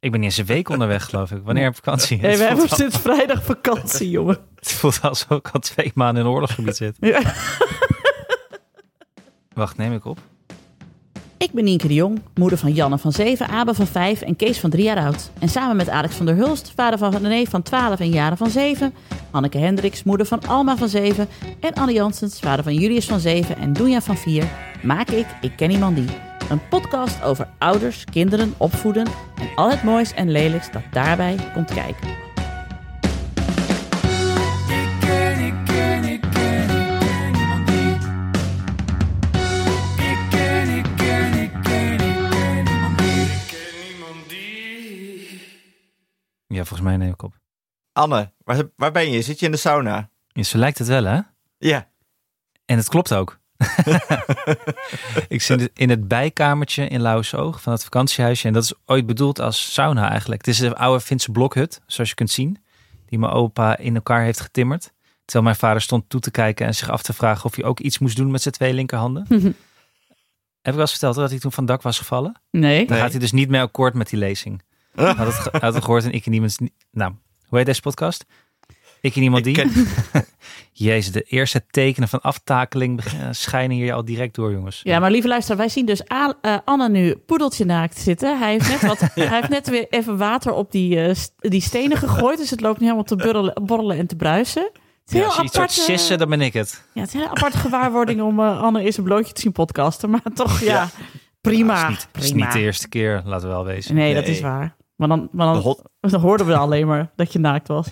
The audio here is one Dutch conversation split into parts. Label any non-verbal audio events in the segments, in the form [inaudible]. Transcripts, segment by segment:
Ik ben niet eens een week onderweg, geloof ik. Wanneer heb ik vakantie? Hey, we hebben al- sinds vrijdag vakantie, jongen. [laughs] Het voelt alsof ik al twee maanden in een oorlogsgebied zit. Ja. [laughs] Wacht, neem ik op? Ik ben Nienke de Jong, moeder van Janne van 7, Abe van 5 en Kees van 3 jaar oud. En samen met Alex van der Hulst, vader van René van 12 en Jaren van 7, Anneke Hendricks, moeder van Alma van 7 en Anne Janssens, vader van Julius van 7 en Doenja van 4, maak ik Ik Ken Iemand Die. Een podcast over ouders, kinderen, opvoeden en al het moois en lelijks dat daarbij komt kijken. Ja, volgens mij neem ik op. Anne, waar, waar ben je? Zit je in de sauna? Ja, zo lijkt het wel, hè? Ja. En het klopt ook. [laughs] ik zit in het bijkamertje in Lauwersoog van het vakantiehuisje. En dat is ooit bedoeld als sauna eigenlijk. Het is een oude Finse blokhut, zoals je kunt zien. Die mijn opa in elkaar heeft getimmerd. Terwijl mijn vader stond toe te kijken en zich af te vragen of hij ook iets moest doen met zijn twee linkerhanden. [laughs] Heb ik wel eens verteld dat hij toen van dak was gevallen? Nee. Dan gaat hij dus niet meer akkoord met die lezing. [laughs] Had het, ge- had het gehoord en ik en niemand... Nou, hoe heet deze podcast? Ik en iemand Ik die... ken- Jezus, de eerste tekenen van aftakeling eh, schijnen hier al direct door, jongens. Ja, maar lieve luisteraar, wij zien dus A- eh, Anne nu poedeltje naakt zitten. Hij heeft net, wat, [laughs] hij heeft net weer even water op die, eh, st- die stenen gegooid. Dus het loopt nu helemaal te burrelen, borrelen en te bruisen. Het is Ja, heel als je iets apart, eh, sissen, dan ben ik het. ja, het is een hele aparte gewaarwording om eh, Anne eens een blootje te zien podcasten. Maar toch, ja, Ja. prima. Het is, niet, het is prima. niet de eerste keer, laten we wel wezen. Nee, dat is waar. Maar dan, maar dan, dan hoorden we alleen maar dat je naakt was.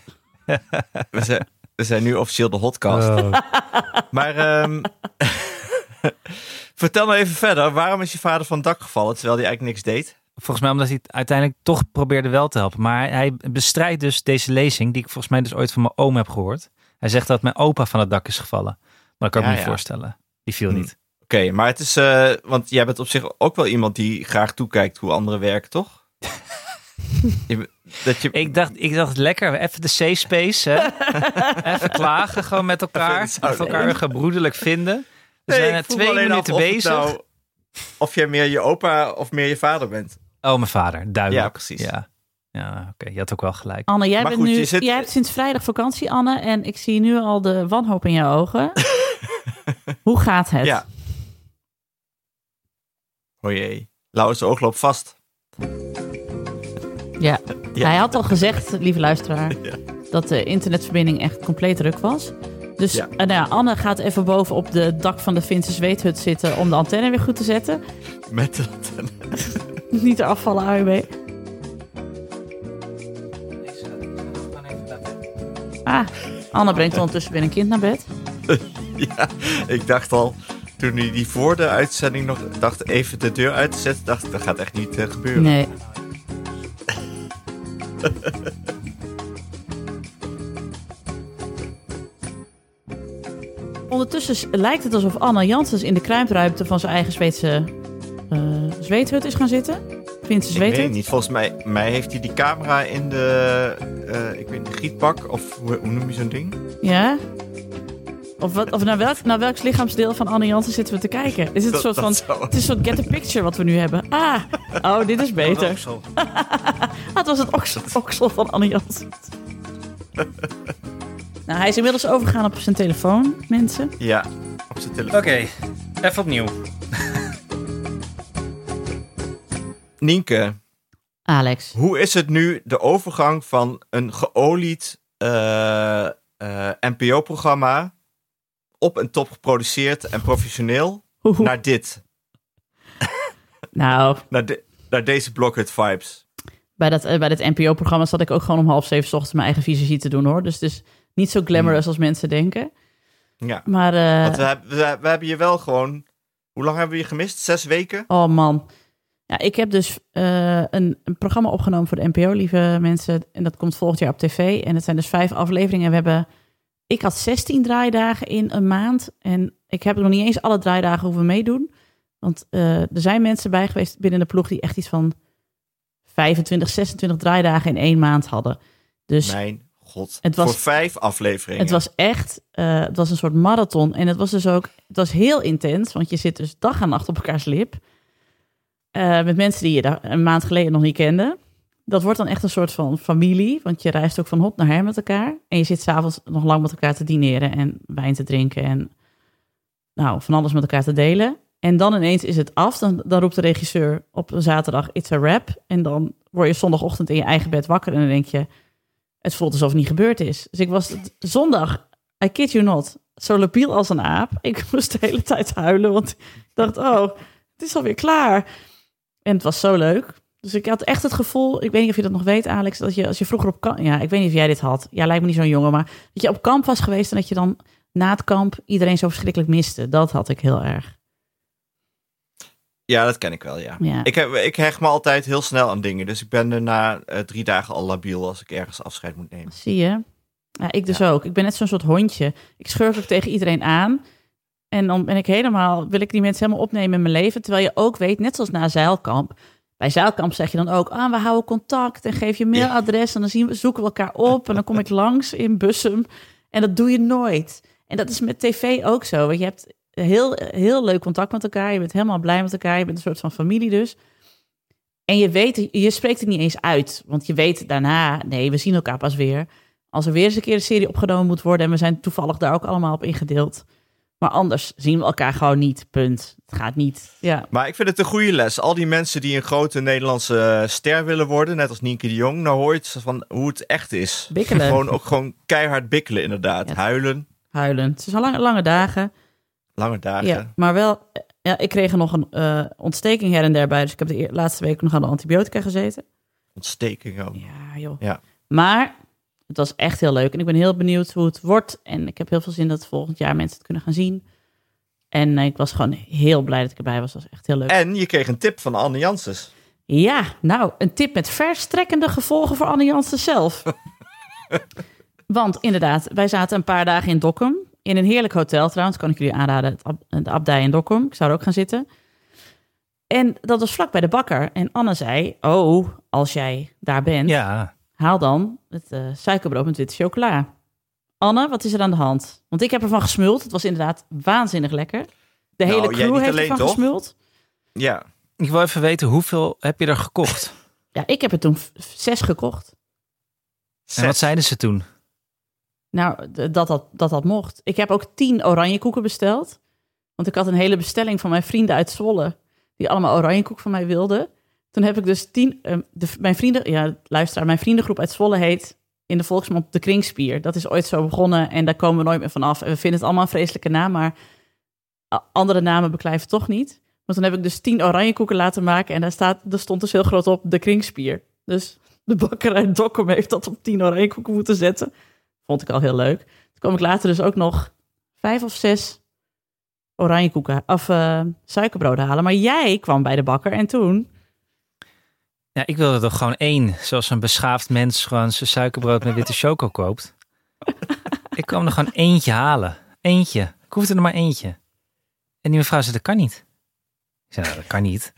[laughs] we, zijn, we zijn nu officieel de hotcast. Oh. [laughs] Maar ehm, [laughs] vertel nou even verder. Waarom is je vader van het dak gevallen terwijl hij eigenlijk niks deed? Volgens mij omdat hij uiteindelijk toch probeerde wel te helpen. Maar hij bestrijdt dus deze lezing, die ik volgens mij dus ooit van mijn oom heb gehoord. Hij zegt dat mijn opa van het dak is gevallen. Maar dat kan ik Ja, me niet ja. voorstellen. Die viel Hm. niet. Oké, maar het is... eh, want jij bent op zich ook wel iemand die graag toekijkt hoe anderen werken, toch? [laughs] Je- dat je... Ik dacht, ik dacht lekker, even de safe space. Hè? [laughs] even klagen gewoon met elkaar. Even elkaar gebroedelijk vinden. We Nee, zijn er twee minuten af of bezig. nou- of jij meer je opa of meer je vader bent. Oh, mijn vader, duidelijk. Ja, precies. Ja, ja oké, je had ook wel gelijk. Anne, jij, Maar bent goed, nu, je zit- jij hebt sinds vrijdag vakantie, Anne. En ik zie nu al de wanhoop in jouw ogen. [laughs] Hoe gaat het? Ja. O jee. Lauwers oog loopt vast. Ja. Ja. Hij had al gezegd, lieve luisteraar, Ja. dat de internetverbinding echt compleet ruk was. Dus Ja. eh, nou Anne gaat even boven op de dak van de Finse zweethut zitten om de antenne weer goed te zetten. Met dat. [laughs] Niet eraf vallen, AUB. Ah, Anne brengt ondertussen weer een kind naar bed. [laughs] Ja, ik dacht al, toen hij die voor de uitzending nog dacht even de deur uit te zetten, dacht ik, dat gaat echt niet eh, gebeuren. Nee. [laughs] Ondertussen lijkt het alsof Anne Janssens in de kruipruimte van zijn eigen Zweedse eh, zweethut is gaan zitten. Finse Ik weet het zweethut. niet. Volgens mij, mij heeft hij die camera in de, eh, ik weet niet, gietpak of hoe, hoe noem je zo'n ding? Ja? Of, wat, of naar, welk, naar welk lichaamsdeel van Anne Janssen zitten we te kijken? Is het een Dat- soort van... zou- Het is een soort get a picture wat we nu hebben. Ah, oh, dit is beter. Ah, [laughs] het was het oksel, oksel van Anne Jansen. [laughs] nou, hij is inmiddels overgegaan op zijn telefoon, mensen. Ja, op zijn telefoon. Oké, even opnieuw. Nienke, Alex. hoe is het nu de overgang van een geolied eh, eh, NPO-programma op en top geproduceerd en professioneel naar dit? Nou, [laughs] Naar, de- naar deze Blockhead vibes? bij dat, eh, bij dat NPO-programma zat ik ook gewoon om half zeven 's ochtends mijn eigen visagie te doen, hoor. Dus het is niet zo glamorous als mensen denken. Ja. Maar, eh, Want we, hebben- we, we hebben je wel gewoon... Hoe lang hebben we je gemist? Zes weken? oh man. Ja, ik heb dus eh, een, een programma opgenomen voor de NPO, lieve mensen. En dat komt volgend jaar op tv. En het zijn dus vijf afleveringen. En we hebben... Ik had 16 draaidagen in een maand. En ik heb nog niet eens alle draaidagen hoeven meedoen. Want eh, er zijn mensen bij geweest binnen de ploeg die echt iets van 25, 26 draaidagen in één maand hadden. Dus Mijn god. Het was- Voor vijf afleveringen. het was echt, eh, het was een soort marathon. En het was dus ook, het was heel intens, want je zit dus dag en nacht op elkaars lip. Eh, met mensen die je daar een maand geleden nog niet kende. Dat wordt dan echt een soort van familie. Want je reist ook van hot naar her met elkaar. En je zit s'avonds nog lang met elkaar te dineren en wijn te drinken. En nou, van alles met elkaar te delen. En dan ineens is het af. Dan, roept de regisseur op een zaterdag, it's a rap. En dan word je zondagochtend in je eigen bed wakker. En dan denk je, het voelt alsof het niet gebeurd is. Dus ik was zondag, I kid you not, zo labiel als een aap. Ik [laughs] moest de hele tijd huilen, want ik dacht, oh, het is alweer klaar. En het was zo leuk. Dus ik had echt het gevoel, ik weet niet of je dat nog weet, Alex, dat je als je vroeger op kamp, ja, ik weet niet of jij dit had. Ja, lijkt me niet zo'n jongen, maar dat je op kamp was geweest en dat je dan na het kamp iedereen zo verschrikkelijk miste. Dat had ik heel erg. Ja, dat ken ik wel, ja. Ja. Ik, heb, ik hecht me altijd heel snel aan dingen. Dus ik ben er na eh, drie dagen al labiel als ik ergens afscheid moet nemen. Zie je? Ja, ik dus ook. Ik ben net zo'n soort hondje. Ik schurk ook tegen iedereen aan. En dan ben ik helemaal, wil ik die mensen helemaal opnemen in mijn leven. Terwijl je ook weet, net zoals na zeilkamp. Bij zeilkamp zeg je dan ook, ah, we houden contact en geef je mailadres. En dan zien we, zoeken we elkaar op en dan kom ik langs in Bussum. En dat doe je nooit. En dat is met tv ook zo. Want je hebt heel, heel leuk contact met elkaar. Je bent helemaal blij met elkaar. Je bent een soort van familie dus. En je weet, je spreekt het niet eens uit. Want je weet daarna, nee, we zien elkaar pas weer. Als er weer eens een keer een serie opgenomen moet worden. En we zijn toevallig daar ook allemaal op ingedeeld. Maar anders zien we elkaar gewoon niet. Punt. Het gaat niet. Ja. Maar ik vind het een goede les. Al die mensen die een grote Nederlandse eh, ster willen worden, net als Nienke de Jong, nou hoor je het van hoe het echt is. Bikkelen. Gewoon ook gewoon keihard bikkelen inderdaad. Ja. Huilen, Huilen. Het is al lange, lange dagen. lange dagen. Ja, maar wel, ja, ik kreeg er nog een eh, ontsteking her en der bij. Dus ik heb de eer- laatste week nog aan de antibiotica gezeten. Ontsteking ook. Ja, joh. Ja. Maar het was echt heel leuk. En ik ben heel benieuwd hoe het wordt. En ik heb heel veel zin dat volgend jaar mensen het kunnen gaan zien. En eh, ik was gewoon heel blij dat ik erbij was. Het was echt heel leuk. En je kreeg een tip van Anne Janssens. Ja, nou, een tip met verstrekkende gevolgen voor Anne Jansen zelf. [laughs] Want inderdaad, wij zaten een paar dagen in Dokkum. In een heerlijk hotel trouwens, kan ik jullie aanraden. De Abdij in Dokkum. Ik zou er ook gaan zitten. En dat was vlak bij de bakker. En Anne zei, oh, als jij daar bent, Ja, haal dan het eh, suikerbrood met witte chocola. Anne, wat is er aan de hand? Want ik heb ervan gesmuld. Het was inderdaad waanzinnig lekker. De Nou, hele crew heeft alleen, ervan toch? gesmuld. Ja. ik wil even weten, hoeveel heb je er gekocht? [laughs] Ja, ik heb er toen zes gekocht. En wat zeiden ze toen? Nou, dat dat, dat dat mocht. Ik heb ook tien oranje koeken besteld. Want ik had een hele bestelling van mijn vrienden uit Zwolle. Die allemaal oranje koek van mij wilden. Toen heb ik dus tien... eh, de, mijn vrienden... Ja, luisteraar. Mijn vriendengroep uit Zwolle heet in de volksmond de kringspier. Dat is ooit zo begonnen en daar komen we nooit meer vanaf. En we vinden het allemaal een vreselijke naam, maar andere namen beklijven toch niet. Maar toen heb ik dus tien oranje koeken laten maken en daar, staat, daar stond dus heel groot op de kringspier. Dus de bakker uit Dokkum heeft dat op tien oranje koeken moeten zetten. Vond ik al heel leuk. Toen kwam ik later dus ook nog vijf of zes oranje koeken of eh, suikerbroden halen. Maar jij kwam bij de bakker en toen... Ja, ik wilde toch gewoon één, zoals een beschaafd mens gewoon zijn suikerbrood met witte choco koopt. ik kwam er gewoon eentje halen. Eentje. Ik hoefde er maar eentje. En die mevrouw zei, dat kan niet. Ik zei, nou, dat kan niet.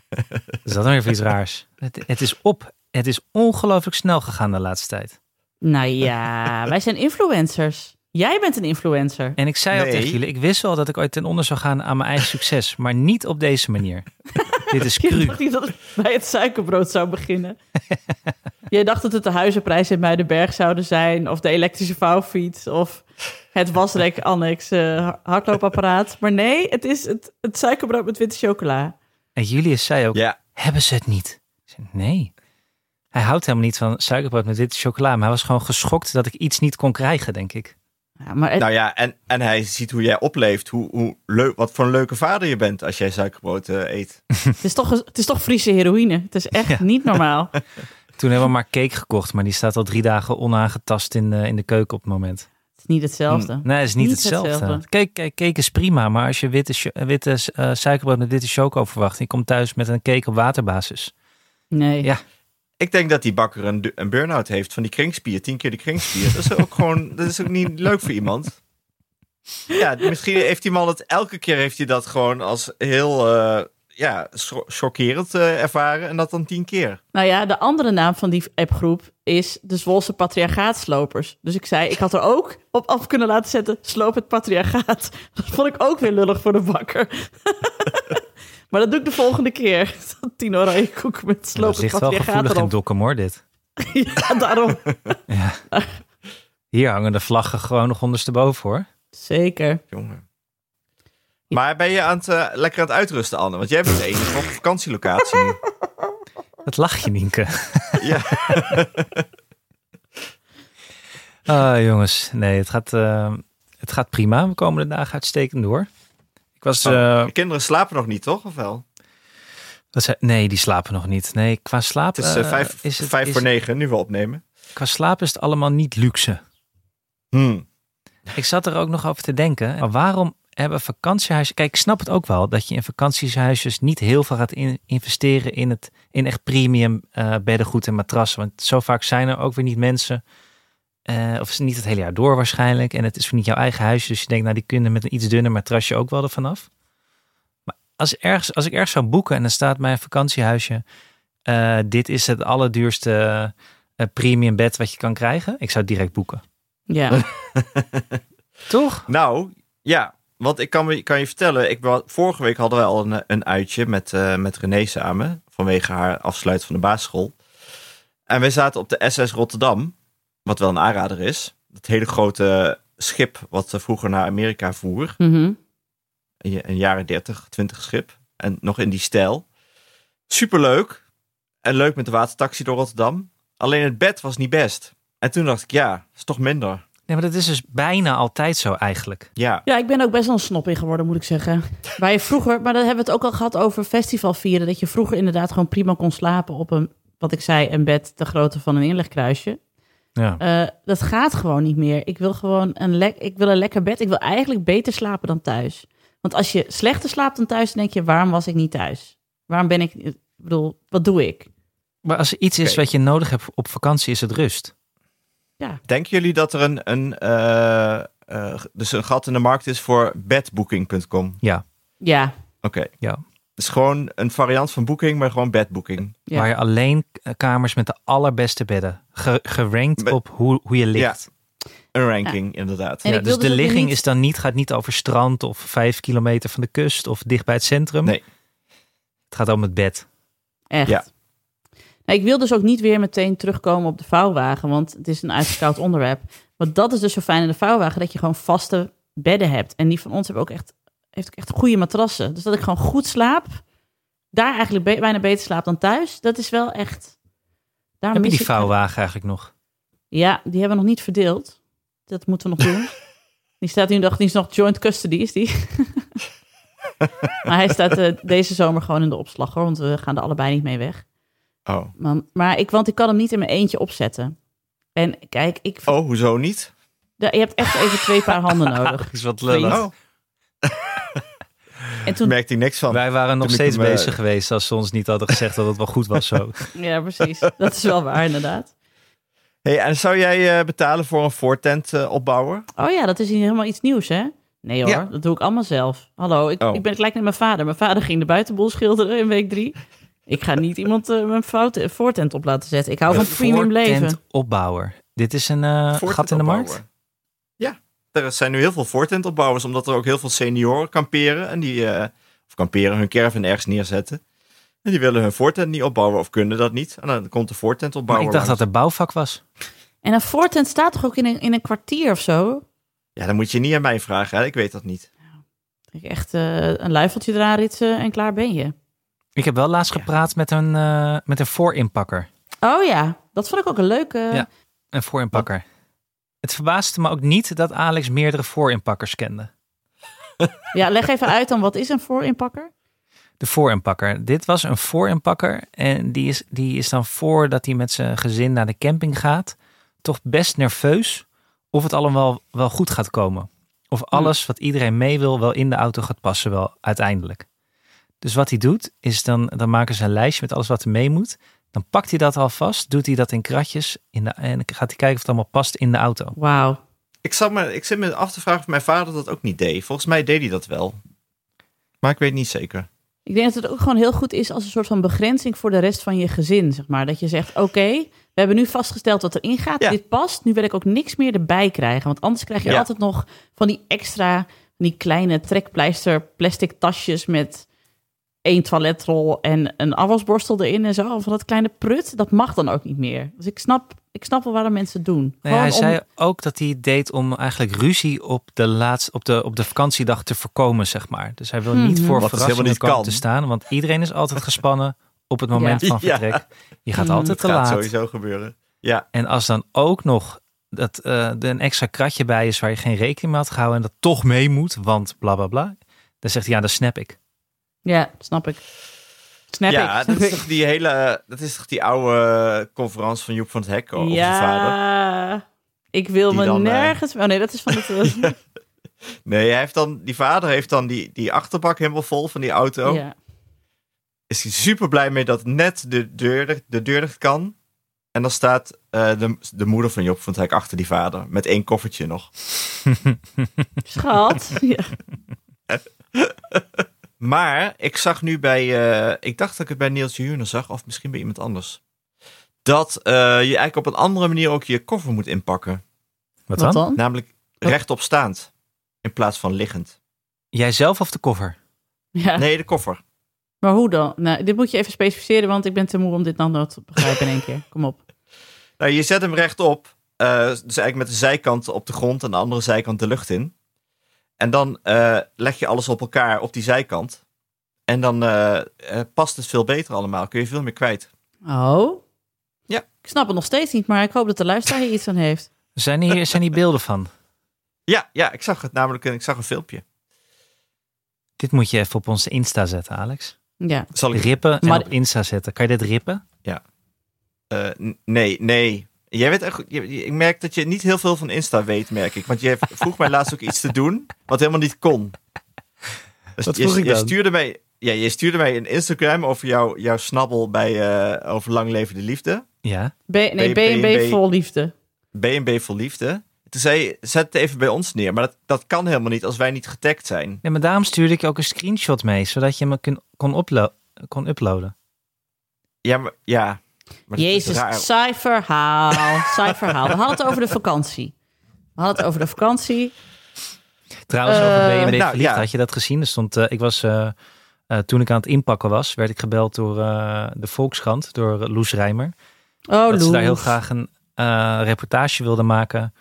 Is dat dan weer iets raars? Het, het is op. Het is ongelooflijk snel gegaan de laatste tijd. Nou ja, [laughs] wij zijn influencers. Jij bent een influencer. En ik zei al tegen jullie, ik wist wel dat ik ooit ten onder zou gaan aan mijn eigen succes. Maar niet op deze manier. [laughs] Dit is Je cru. dacht niet dat het bij het suikerbrood zou beginnen. [laughs] Jij dacht dat het de huizenprijs in Muidenberg zouden zijn... of de elektrische vouwfiets... of het wasrek [laughs] annex eh, hardloopapparaat. Maar nee, het is het, het suikerbrood met witte chocola. En Julius zei ook, Ja. hebben ze het niet? Ik zei, nee. Hij houdt helemaal niet van suikerbrood met witte chocola. Maar hij was gewoon geschokt dat ik iets niet kon krijgen, denk ik. Ja, maar het- Nou ja, en, en hij ziet hoe jij opleeft. Hoe, hoe leuk, wat voor een leuke vader je bent als jij suikerbrood eh, eet. [laughs] het, is toch, het is toch Friese heroïne. Het is echt Ja. niet normaal. [laughs] Toen hebben we maar cake gekocht. Maar die staat al drie dagen onaangetast in de, in de keuken op het moment. Het is niet hetzelfde. Nee, het is niet, Niet hetzelfde. hetzelfde. Cake, cake, cake is prima. Maar als je witte, cho- witte eh, suikerbrood met witte choco verwacht... en je komt thuis met een cake op waterbasis. Nee. Ja. Ik denk dat die bakker een, een burn-out heeft van die kringspier. Tien keer de kringspier. Dat is ook gewoon, dat is ook niet leuk voor iemand. Ja, misschien heeft die man het elke keer heeft hij dat gewoon als heel eh, ja, chockerend eh, ervaren. En dat dan tien keer. Nou ja, de andere naam van die appgroep is de Zwolse patriarchaatslopers. Dus ik zei, ik had er ook op af kunnen laten zetten, sloop het patriarchaat. Dat vond ik ook weer lullig voor de bakker. [laughs] maar dat doe ik de volgende keer. [laughs] Tien oranje koek met sloop dat het ligt wel gevoelig in. Dokkum hoor, dit. [laughs] ja, daarom. [laughs] Ja. Hier hangen de vlaggen gewoon nog ondersteboven hoor. Zeker. Jongen. Maar ben je aan het, eh, lekker aan het uitrusten, Anne? Want jij bent de enige op vakantielocatie. nu. Dat lach je, Nienke. ja. Ah, jongens, nee, het gaat, eh, het gaat prima. We komen de dagen uitstekend door. Ik was, Oh, eh, de kinderen slapen nog niet, toch? Of wel? wat zei- nee, die slapen nog niet. Nee, qua slaap Het is eh, eh, vijf, is het- vijf is- voor negen, nu we opnemen. Qua slaap is het allemaal niet luxe. Hmm. Ik zat er ook nog over te denken. Maar waarom hebben vakantiehuizen... Kijk, ik snap het ook wel dat je in vakantiehuisjes niet heel veel gaat in- investeren in, het, in echt premium eh, beddengoed en matrassen. Want zo vaak zijn er ook weer niet mensen... eh, of is het niet het hele jaar door waarschijnlijk. En het is niet jouw eigen huisje. Dus je denkt, nou die kunnen met een iets dunner matrasje ook wel ervan af. Maar als, ergens, als ik ergens zou boeken en dan staat mijn vakantiehuisje... eh, dit is het allerduurste eh, premium bed wat je kan krijgen. Ik zou het direct boeken. Ja. [laughs] Toch? Nou, ja. Want ik kan, me, kan je vertellen, ik, vorige week hadden wij al een, een uitje met, eh, met René samen. Vanwege haar afsluit van de basisschool. En wij zaten op de SS Rotterdam. Wat wel een aanrader is. Het hele grote schip wat eh, vroeger naar Amerika voer. Mhm. Een, een jaren 30, 20 schip. En nog in die stijl. Superleuk. En leuk met de watertaxi door Rotterdam. Alleen het bed was niet best. En toen dacht ik, ja, is toch minder. Nee, maar dat is dus bijna altijd zo eigenlijk. Ja, Ja, ik ben ook best wel een snop in geworden, moet ik zeggen. [laughs] Waar je vroeger, maar dan hebben we het ook al gehad over festival vieren. Dat je vroeger inderdaad gewoon prima kon slapen op een, wat ik zei, een bed de grootte van een inlegkruisje. Ja. Eh, dat gaat gewoon niet meer. Ik wil gewoon een, lek, ik wil een lekker bed. Ik wil eigenlijk beter slapen dan thuis. Want als je slechter slaapt dan thuis, dan denk je, waarom was ik niet thuis? Waarom ben ik, ik bedoel, wat doe ik? Maar als er iets is wat je nodig hebt op vakantie, is het rust. Denken jullie dat er een, een, eh, eh, dus een gat in de markt is voor bedbooking.com? Ja. Ja, Oké. Ja. Het is gewoon een variant van boeking, maar gewoon bedbooking. ja. Waar je alleen kamers met de allerbeste bedden. Ge- gerankt Be- op hoe, hoe je ligt. Een ranking, inderdaad. Ja, dus de dus ligging niet- is dan niet, gaat niet over strand of vijf kilometer van de kust of dicht bij het centrum. Nee. Het gaat om het bed. Echt. Ja. Nou, ik wil dus ook niet weer meteen terugkomen op de vouwwagen, want het is een uitgekoud onderwerp. Maar dat is dus zo fijn in de vouwwagen, dat je gewoon vaste bedden hebt. En die van ons hebben ook echt, heeft ook echt goede matrassen. Dus dat ik gewoon goed slaap, daar eigenlijk be- bijna beter slaap dan thuis. Dat is wel echt... Daar Heb je die ik- vouwwagen eigenlijk nog? Ja, die hebben we nog niet verdeeld. Dat moeten we nog doen. [laughs] Die staat nu nog, die is nog joint custody, is die. [laughs] maar hij staat eh, deze zomer gewoon in de opslag, hoor, want we gaan er allebei niet mee weg. Oh. Man, maar ik, want ik kan hem niet in mijn eentje opzetten. En kijk, ik, oh, hoezo niet? Ja, je hebt echt even twee paar handen [laughs] nodig. is wat lullig. En toen, merkte ik niks van. Wij waren nog steeds hem, eh, bezig geweest als ze ons niet hadden gezegd dat het wel goed was zo. [laughs] ja, precies. Dat is wel waar, inderdaad. Hey, en zou jij eh, betalen voor een voortent eh, opbouwen? Oh ja, dat is hier helemaal iets nieuws, hè? Nee hoor, Ja. dat doe ik allemaal zelf. Hallo, ik, Oh. ik ben gelijk met mijn vader. Mijn vader ging de buitenboel schilderen in week drie. Ik ga niet iemand mijn fout, voortent op laten zetten. Ik hou van premium leven. opbouwer. Dit is een eh, Voortent gat in de markt? Er zijn nu heel veel voortentopbouwers, omdat er ook heel veel senioren kamperen. En die, eh, of kamperen, hun caravan ergens neerzetten. En die willen hun voortent niet opbouwen of kunnen dat niet. En dan komt de Maar voortentopbouwer ik dacht dat er bouwvak was. En een voortent staat toch ook in een, in een kwartier of zo? Ja, dan moet je niet aan mij vragen, hè? ik weet dat niet. Ik echt eh, een luifeltje eraan ritsen en klaar ben je. Ik heb wel laatst Ja. gepraat met een, eh, met een voorinpakker. Oh ja, dat vond ik ook een leuke. Ja. Een voorinpakker. Het verbaasde me ook niet dat Alex meerdere voorinpakkers kende. Ja, leg even uit dan, wat is een voorinpakker? De voorinpakker. Dit was een voorinpakker. En die is, die is dan voordat hij met zijn gezin naar de camping gaat. Toch best nerveus of het allemaal wel goed gaat komen. Of alles wat iedereen mee wil wel in de auto gaat passen wel uiteindelijk. Dus wat hij doet is dan, dan maken ze een lijstje met alles wat er mee moet. Dan pakt hij dat alvast, doet hij dat in kratjes in de, en gaat hij kijken of het allemaal past in de auto. Wauw. Ik, zat me, ik zit me af te vragen of mijn vader dat ook niet deed. Volgens mij deed hij dat wel. Maar ik weet niet zeker. Ik denk dat het ook gewoon heel goed is als een soort van begrenzing voor de rest van je gezin, zeg maar. Dat je zegt, oké, we hebben nu vastgesteld wat erin gaat, Ja. dit past, nu wil ik ook niks meer erbij krijgen. Want anders krijg je Ja. altijd nog van die extra, van die kleine trekpleister plastic tasjes met één toiletrol en een afwasborstel erin en zo. Van dat kleine prut, dat mag dan ook niet meer. Dus ik snap, ik snap wel waarom mensen het doen. Nou ja, hij om- zei ook dat hij het deed om eigenlijk ruzie op de, laatste, op de, op de vakantiedag te voorkomen, zeg maar. Dus hij wil niet Mhm. voor Wat dus verrassingen niet komen kan. te staan, want iedereen is altijd gespannen op het moment Ja. van [laughs] Ja. vertrek. Je gaat Mhm. altijd Het te gaat laat. sowieso gebeuren. Ja, En als dan ook nog dat, eh, er een extra kratje bij is waar je geen rekening mee had gehouden en dat toch mee moet, want bla bla bla. Dan zegt hij, ja, dat snap ik. Ja, snap ik. Snap ja ik. dat is toch die hele, dat is toch die oude conferentie van Joep van het Hek over zijn vader? Ja, ik wil Die me dan, eh, nergens... Oh nee, dat is van het... eh, [laughs] Nee, hij heeft dan, die vader heeft dan die, die achterbak helemaal vol van die auto. ja. Is hij super blij mee dat net de deur, de deur dicht kan. En dan staat eh, de, de moeder van Job van het Hek achter die vader. Met één koffertje nog. Schat. [laughs] [laughs] ja. Maar ik zag nu bij, eh, ik dacht dat ik het bij Niels Juurne zag, of misschien bij iemand anders. Dat eh, je eigenlijk op een andere manier ook je koffer moet inpakken. Wat, Wat dan? dan? Namelijk rechtop staand. In plaats van liggend. Jij zelf of de koffer? Ja. Nee, de koffer. Maar hoe dan? Nou, dit moet je even specificeren, want ik ben te moe om dit dan nog te begrijpen in één keer. Kom op. Nou, je zet hem rechtop. eh dus eigenlijk met de zijkant op de grond en de andere zijkant de lucht in. En dan eh, leg je alles op elkaar op die zijkant. En dan eh, eh, past het veel beter allemaal. Kun je veel meer kwijt. Oh? Ja. Ik snap het nog steeds niet, maar ik hoop dat de luisteraar hier iets aan heeft. Zijn hier, zijn hier beelden van? [laughs] Ja, ja, ik zag het namelijk. Ik zag een filmpje. Dit moet je even op onze Insta zetten, Alex. Ja. Zal ik Rippen en Maar- op Insta zetten. Kan je dit rippen? Eh, n- nee, nee. Jij weet echt, ik merk dat je niet heel veel van Insta weet, merk ik. Want je [laughs] vroeg mij laatst ook iets te doen wat helemaal niet kon. Dus Wat je, vroeg ik je stuurde mij, ja, je stuurde mij een Instagram over jou, jouw snabbel bij eh, over lang leven de liefde. Ja. B, nee, B- B&B B&B. vol liefde. B&B voor liefde. Toen zei je, zet het even bij ons neer. Maar dat, dat kan helemaal niet als wij niet getagd zijn. ja, maar daarom stuurde ik ook een screenshot mee, zodat je me kon, kon, uplo- kon uploaden. Ja, maar, ja. Maar Jezus, raar. saai verhaal. saai verhaal. We hadden het over de vakantie. We hadden het over de vakantie. Trouwens, Eh, over B&B nou, verliefd, ja. had je dat gezien? Er stond, eh, ik was, eh, eh, toen ik aan het inpakken was, werd ik gebeld door eh, de Volkskrant, door Loes Rijmer. Oh, dat ze daar heel Loes. graag een eh, reportage wilden maken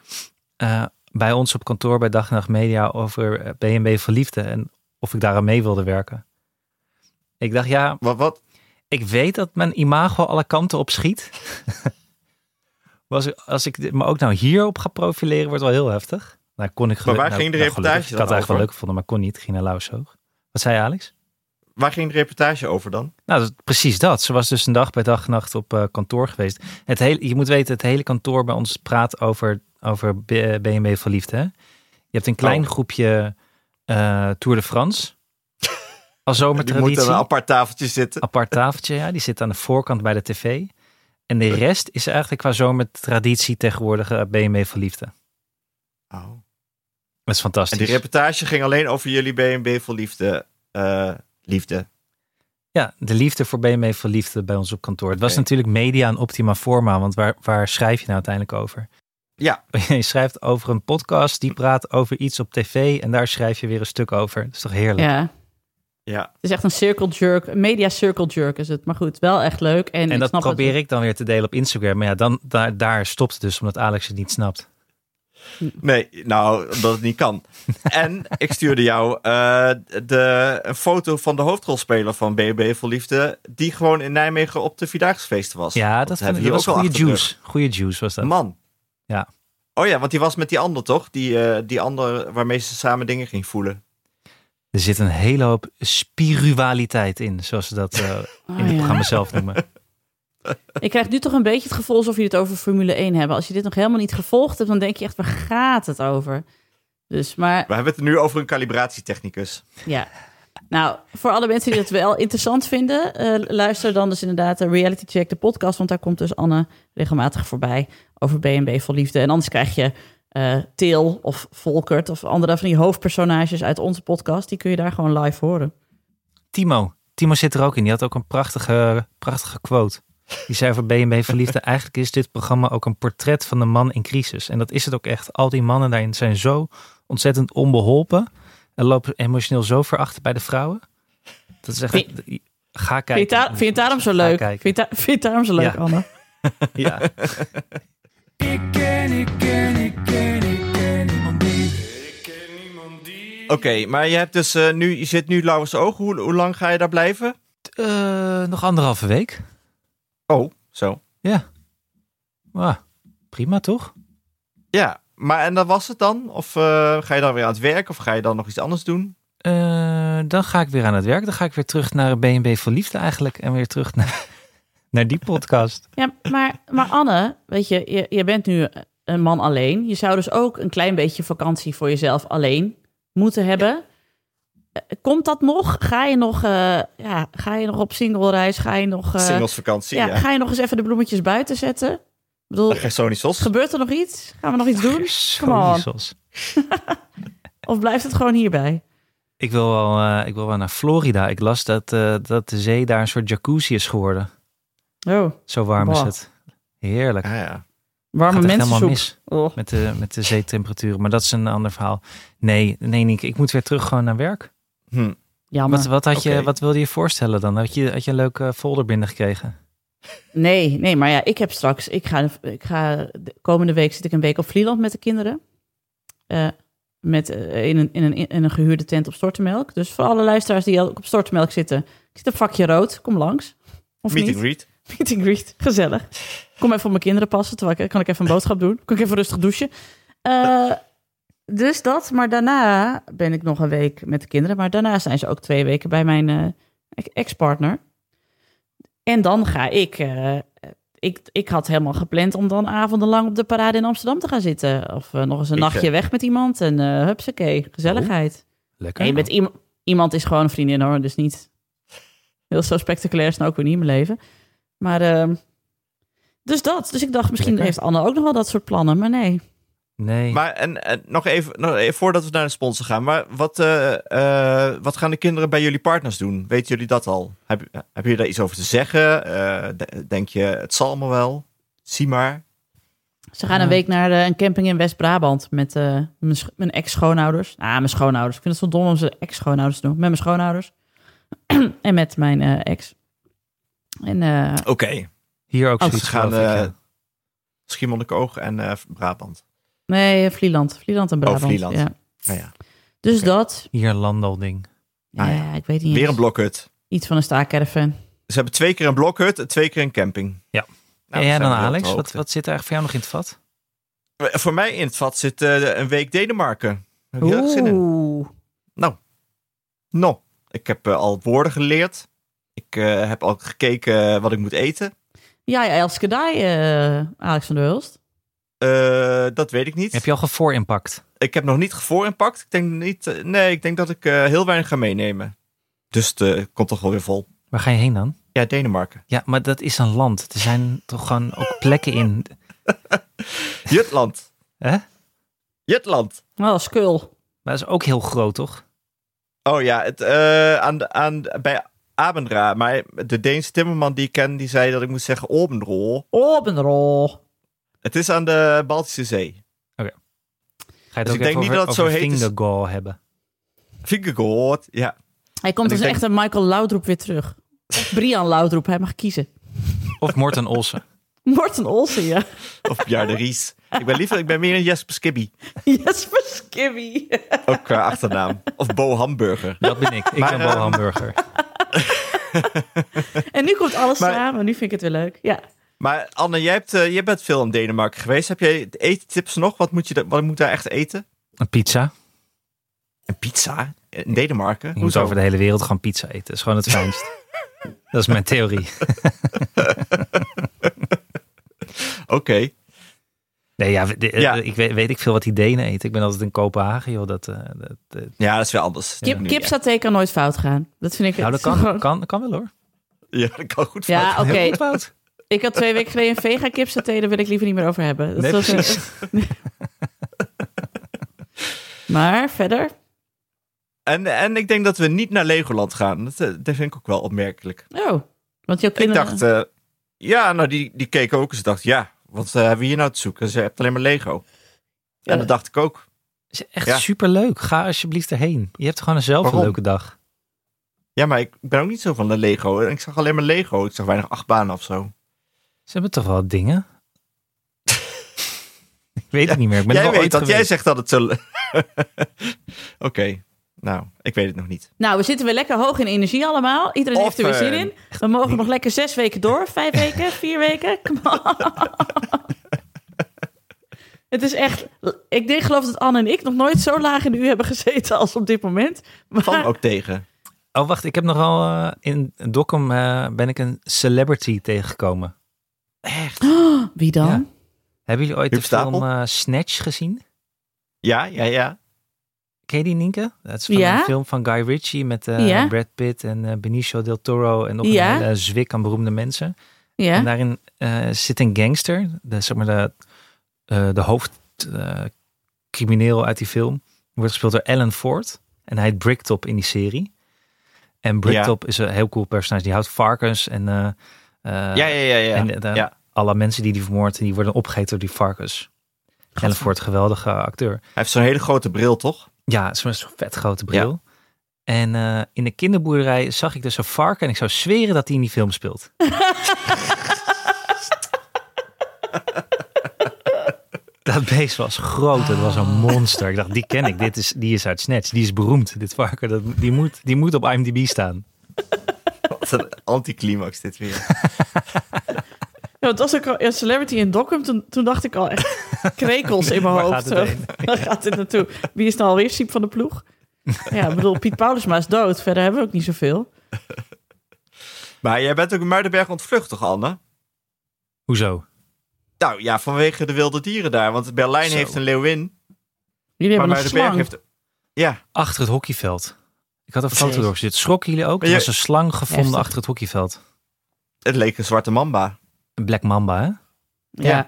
eh, bij ons op kantoor bij Dag en Nacht Media over B&B Verliefde en of ik daar aan mee wilde werken. Ik dacht, ja, Wat, wat? Ik weet dat mijn imago alle kanten op schiet. [laughs] Was, als ik me ook nou hierop ga profileren, wordt wel heel heftig. Nou, kon ik Maar waar nou, ging de nou, reportage gelukkig. Ik had het eigenlijk wel leuk gevonden, maar kon niet. Het ging naar Lauwershoog. Wat zei je, Alex? Waar ging de reportage over dan? Nou, dat, precies dat. Ze was dus een dag bij dag en nacht op eh, kantoor geweest. Het hele, je moet weten, het hele kantoor bij ons praat over, over B- B&B Verliefd. Hè? Je hebt een klein Oh. groepje eh, Tour de France. Als Die moet zomertraditie. aan een apart tafeltje zitten. apart tafeltje, ja. Die zit aan de voorkant bij de tv. En de rest is eigenlijk qua zomertraditie tegenwoordig eh, B&B Verliefde. Oh. Dat is En fantastisch. die reportage ging alleen over jullie B&B voor liefde. eh, liefde. Ja, de liefde voor BME Verliefde bij ons op kantoor. Het was natuurlijk media en optima forma, want waar, waar schrijf je nou uiteindelijk over? Ja. [laughs] Je schrijft over een podcast die praat over iets op tv en daar schrijf je weer een stuk over. Dat is toch heerlijk? Ja, Ja. het is echt een circle jerk. Een media circle jerk is het. Maar goed, wel echt leuk. En, En ik dat snap probeer het. ik dan weer te delen op Instagram. Maar ja, dan, daar, daar stopt het dus, omdat Alex het niet snapt. Nee, nou, omdat het niet kan. [laughs] en ik stuurde jou eh, de, een foto van de hoofdrolspeler van B&B voor liefde. Die gewoon in Nijmegen op de Vierdaagse was. Ja, dat, hier dat was ook al goede juice. Goede juice was dat. Man. Ja. Oh ja, want die was met die ander toch? Die, eh, die ander waarmee ze samen dingen ging voelen. Er zit een hele hoop spiritualiteit in, zoals ze dat eh, Oh, in het ja. programma zelf noemen. [laughs] Ik krijg nu toch een beetje het gevoel alsof je het over Formule 1 hebben. Als je dit nog helemaal niet gevolgd hebt, dan denk je echt, waar gaat het over? Dus, maar We hebben het nu over een calibratietechnicus. ja. Nou, voor alle mensen die het wel [laughs] interessant vinden, eh, luister dan dus inderdaad de Reality Check, de podcast. Want daar komt dus Anne regelmatig voorbij over B&B voor liefde. En anders krijg je eh Til of Volkert of andere van die hoofdpersonages uit onze podcast. Die kun je daar gewoon live horen. Timo. Timo zit er ook in. Die had ook een prachtige, prachtige quote. Die zei voor B&B Verliefde... eigenlijk is dit programma ook een portret van de man in crisis. En dat is het ook echt. Al die mannen daarin zijn zo ontzettend onbeholpen... en lopen emotioneel zo ver achter bij de vrouwen. Dat is echt... Vind- Ga Vind je, kijken. daar- vind je het daarom zo leuk? Vind je, vind je het daarom zo leuk, Ja. Anne? [laughs] Ja. Ik ken, ik ken, ik ken, ik ken niemand die. Ik ken niemand die. Oké, maar je, hebt dus, eh, nu, je zit nu Lauwers Oog. Hoe, hoe lang ga je daar blijven? Eh, nog anderhalve week. Oh, zo. Ja. Ah, prima toch? Ja, maar en dat was het dan? Of eh, ga je dan weer aan het werk? Of ga je dan nog iets anders doen? Eh, dan ga ik weer aan het werk. Dan ga ik weer terug naar BNB voor Liefde eigenlijk. En weer terug naar, [laughs] naar die podcast. Ja, maar, maar Anne, weet je, je, je bent nu een man alleen. Je zou dus ook een klein beetje vakantie voor jezelf alleen moeten hebben. Eh, Komt dat nog? Ga je nog, eh, ja, ga je nog op single reis? Ga je nog, eh, Singlesvakantie, ja, ja. ga je nog eens even de bloemetjes buiten zetten? Ik bedoel, Gersonisos. gebeurt er nog iets? Gaan we nog iets doen? Jezus. [laughs] Of blijft het gewoon hierbij? Ik wil wel, eh, ik wil wel naar Florida. Ik las dat, eh, dat de zee daar een soort jacuzzi is geworden. Oh, Zo warm is het. Heerlijk. Ja, ja. Warme mensen helemaal mis Oh. met de, met de zeetemperaturen. Maar dat is een ander verhaal. Nee, nee Nienke, ik moet weer terug gewoon naar werk. Hm. Jammer. Wat, wat, had je, wat wilde je voorstellen dan? Had je, had je een leuke folder binnengekregen? Nee, nee, maar ja, ik heb straks, ik ga, ik ga de komende week zit ik een week op Vlieland met de kinderen. Eh, met, eh, in, een, in, een, in een gehuurde tent op Stortemelk. Dus voor alle luisteraars die ook op Stortemelk zitten, ik zit op vakje rood, kom langs. Of Meet and niet? greet. Meet and greet, gezellig. Kom even op mijn kinderen passen, terwijl ik, kan ik even een boodschap doen. Kan ik even rustig douchen. Eh, dus dat, maar daarna ben ik nog een week met de kinderen. Maar daarna zijn ze ook twee weken bij mijn eh, ex-partner. En dan ga ik, eh, ik... Ik had helemaal gepland om dan avondenlang op de parade in Amsterdam te gaan zitten. Of nog eens een Ik, nachtje weg met iemand. En eh hupsakee, gezelligheid. Lekker. Nee, met iem- iemand is gewoon een vriendin hoor. Dus niet heel zo spectaculair is nou ook weer niet in mijn leven. Maar ehm, dus dat. Dus ik dacht, misschien Lekker. heeft Anne ook nog wel dat soort plannen. Maar nee. Nee. Maar en, en nog, even, nog even voordat we naar de sponsor gaan. Maar wat, eh, eh, wat gaan de kinderen bij jullie partners doen? Weten jullie dat al? Heb, hebben jullie daar iets over te zeggen? Eh, de- denk je, het zal allemaal wel? Zie maar. Ze gaan een week naar een camping in West-Brabant met mijn, sch- mijn ex-schoonouders. Ah, mijn schoonouders. Ik vind het zo dom om ze ex-schoonouders te doen. Met mijn schoonouders. [clears throat] en met mijn ex. En eh, Oké. Hier ook Oh, zoiets gaan, ja. eh, Schiermonnikoog en eh, Brabant. nee, Vlieland. Vlieland en Brabant. Vlieland. Ja. Nou ja. Dus dat. Hier een landalding. Ah, ja, ja. ik weet niet Weer eens. een blokhut. Iets van een staakcaravan. Ze hebben twee keer een blokhut en twee keer een camping. Ja. Nou, en jij zijn dan Alex? Wat, zit er eigenlijk voor jou nog in het vat? Voor mij in het vat zit een week Denemarken. Heb je er zin in? Oeh. Nou, ik heb al woorden geleerd. Ik eh, heb al gekeken wat ik moet eten. Ja, ja, Els Kedai, eh Alex van der Hulst. Eh, dat weet ik niet. Heb je al gevoorimpact? Ik heb nog niet gevoorimpakt. Ik denk niet. nee, ik denk dat ik eh, heel weinig ga meenemen. Dus het komt toch wel weer vol. Waar ga je heen dan? Ja, Denemarken. Ja, maar dat is een land. Er zijn toch gewoon ook plekken in. [laughs] Jutland. Hè? Jutland. Oh, Skul. Maar dat is ook heel groot, toch? Oh ja, het, eh, aan, de- aan, bij Abendra. Maar de Deense timmerman die ik ken, die zei dat ik moet zeggen Obenrol. Obenrol. Het is aan de Baltische Zee. Ga je het Dus ook ik denk niet over, dat het zo heet is. Fingergall hebben? Vingergoord. Ja. Hij komt En als ik een Michael Laudroep weer terug. Of Brian Laudroep, hij mag kiezen. Of Morten Olsen. [laughs] Morten Olsen, ja. Of Bjarne Ries. Ik ben liever, ik ben meer een Jesper Skibby. [laughs] Jesper Skibby. [laughs] Ook qua achternaam. Of Bo Hamburger. Dat ben ik. Ik Maar, ben Bo eh, Hamburger. [laughs] En nu komt alles Maar- samen. Nu vind ik het weer leuk. Ja. Maar Anne, jij, hebt, eh, jij bent veel in Denemarken geweest. Heb jij eettips nog? Wat moet, je, wat moet daar echt eten? Een pizza. Een pizza? In Denemarken? Je moet over de hele wereld gewoon pizza eten. Dat is gewoon het fijnst. dat is mijn theorie. Oké. Nee, ja, de- Ja. ik weet, weet ik veel wat die Denen eten. Ik ben altijd in Kopenhagen, joh. Dat, eh, dat, eh, Ja, dat is weer anders. Kip, kipsaté kan nooit fout gaan. Dat vind ik nou, dat kan, kan, kan wel hoor. Ja, ja, dat kan goed Ja, fout. oké. Heel goed fout. Ik had twee weken geleden een vega kipsaté. Daar wil ik liever niet meer over hebben. Dat Nee, was, eh, precies. [laughs] maar verder. En, en ik denk dat we niet naar Legoland gaan. Dat, eh, dat vind ik ook wel opmerkelijk. Oh, want jouw Ik kinderen... dacht, eh, ja, nou die, die keken ook en ze dachten, ja, wat eh, hebben we hier nou te zoeken? Ze hebt alleen maar Lego. Ja. En dat dacht ik ook. is echt Ja. superleuk. Ga alsjeblieft erheen. Je hebt gewoon zelf een leuke dag. Ja, maar ik ben ook niet zo van de Lego. Ik zag alleen maar Lego. Ik zag weinig achtbanen of zo. Ze hebben toch wel dingen? [laughs] ik weet het niet meer. Ik ben jij weet dat. Jij zegt dat het zo... [laughs] Oké. Nou, ik weet het nog niet. Nou, we zitten weer lekker hoog in energie allemaal. Iedereen heeft er weer zin Offer. in. We mogen nog lekker zes weken door. Vijf weken, [laughs] vier weken. Come on. [laughs] Het is echt... Ik denk, geloof dat Anne en ik nog nooit zo laag in de u hebben gezeten als op dit moment. Van Maar, ook tegen. Oh, wacht. Ik heb nogal eh, in Dokkum eh, ben ik een celebrity tegengekomen. [gasps] wie dan? Ja. Hebben jullie ooit Huub de Stapel? film eh, Snatch gezien? Ja, ja, ja. Ken je die, Nienke? Dat is van Ja. een film van Guy Ritchie met eh, Ja. Brad Pitt en eh, Benicio del Toro en nog Ja. een hele zwik aan beroemde mensen. Ja? En daarin eh, zit een gangster, de, zeg maar de, eh, de hoofdcrimineel uit die film. Wordt gespeeld door Alan Ford. En hij heet Bricktop in die serie. En Bricktop is een heel cool personage. Die houdt varkens en, eh, eh, Ja, ja, ja. ja. en ja. alle mensen die die vermoorden, die worden opgegeten door die varkens. Alan Ford, geweldige acteur. Hij heeft zo'n hele grote bril, toch? Ja, zo'n vet grote bril. En eh, in de kinderboerderij zag ik dus een varken en ik zou zweren dat hij in die film speelt. [laughs] dat beest was groot, het was een monster. Ik dacht, die ken ik, dit is, die is uit Snatch, die is beroemd. Dit varken, dat, die, moet, die moet op IMDb staan. Wat een anticlimax dit weer. [laughs] Ja, het was ook al een celebrity in Dockham. Toen, toen dacht ik al echt [laughs] krekels in mijn Waar hoofd. gaat? [laughs] Waar gaat dit naartoe? Wie is nou alweer Siep van de ploeg? Ja, ik bedoel, Piet Paulusma is dood. Verder hebben we ook niet zoveel. [laughs] Maar jij bent ook in Muidenberg ontvlucht, toch, Anne? Hoezo? Nou ja, vanwege de wilde dieren daar. Want Berlijn Zo. heeft een leeuwin. Jullie Maar hebben een Muidenberg slang. heeft... Ja, Achter het hockeyveld. Ik had een foto doorgezet. Schrokken jullie ook? Er was een slang gevonden achter het hockeyveld. het leek een zwarte mamba. Black Mamba, hè? Ja.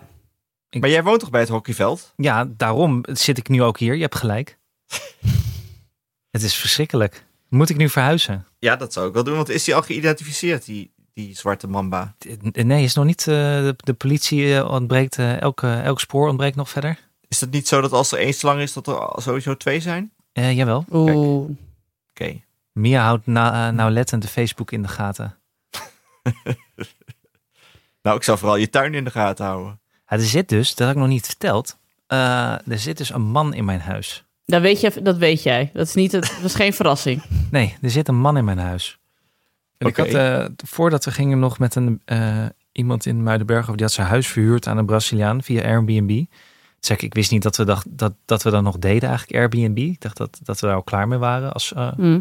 Ik- Maar jij woont toch bij het hockeyveld? Ja, daarom zit ik nu ook hier. Je hebt gelijk. [laughs] het is verschrikkelijk. Moet ik nu verhuizen? Ja, dat zou ik wel doen. Want is die al geïdentificeerd, die, die zwarte mamba? Nee, is nog niet. eh, de, de politie eh, ontbreekt. eh, elke, elk spoor ontbreekt nog verder. Is het niet zo dat als er één slang is, dat er al sowieso twee zijn? Eh, jawel. Oeh. Oké. Mia houdt na, eh, nauwlettend de Facebook in de gaten. [laughs] Nou, ik zou vooral je tuin in de gaten houden. Ja, er zit dus, dat heb ik nog niet verteld. eh, er zit dus een man in mijn huis. Dat, weet je, dat weet jij. Dat is, niet het, dat is geen verrassing. [laughs] Nee, er zit een man in mijn huis. En ik had, eh, voordat we gingen nog met een, eh, iemand in Muidenberg, die had zijn huis verhuurd aan een Braziliaan via Airbnb. Zei ik, ik wist niet dat we, dacht, dat, dat we dat nog deden eigenlijk, Airbnb. Ik dacht dat, dat we daar al klaar mee waren als, eh, Hm.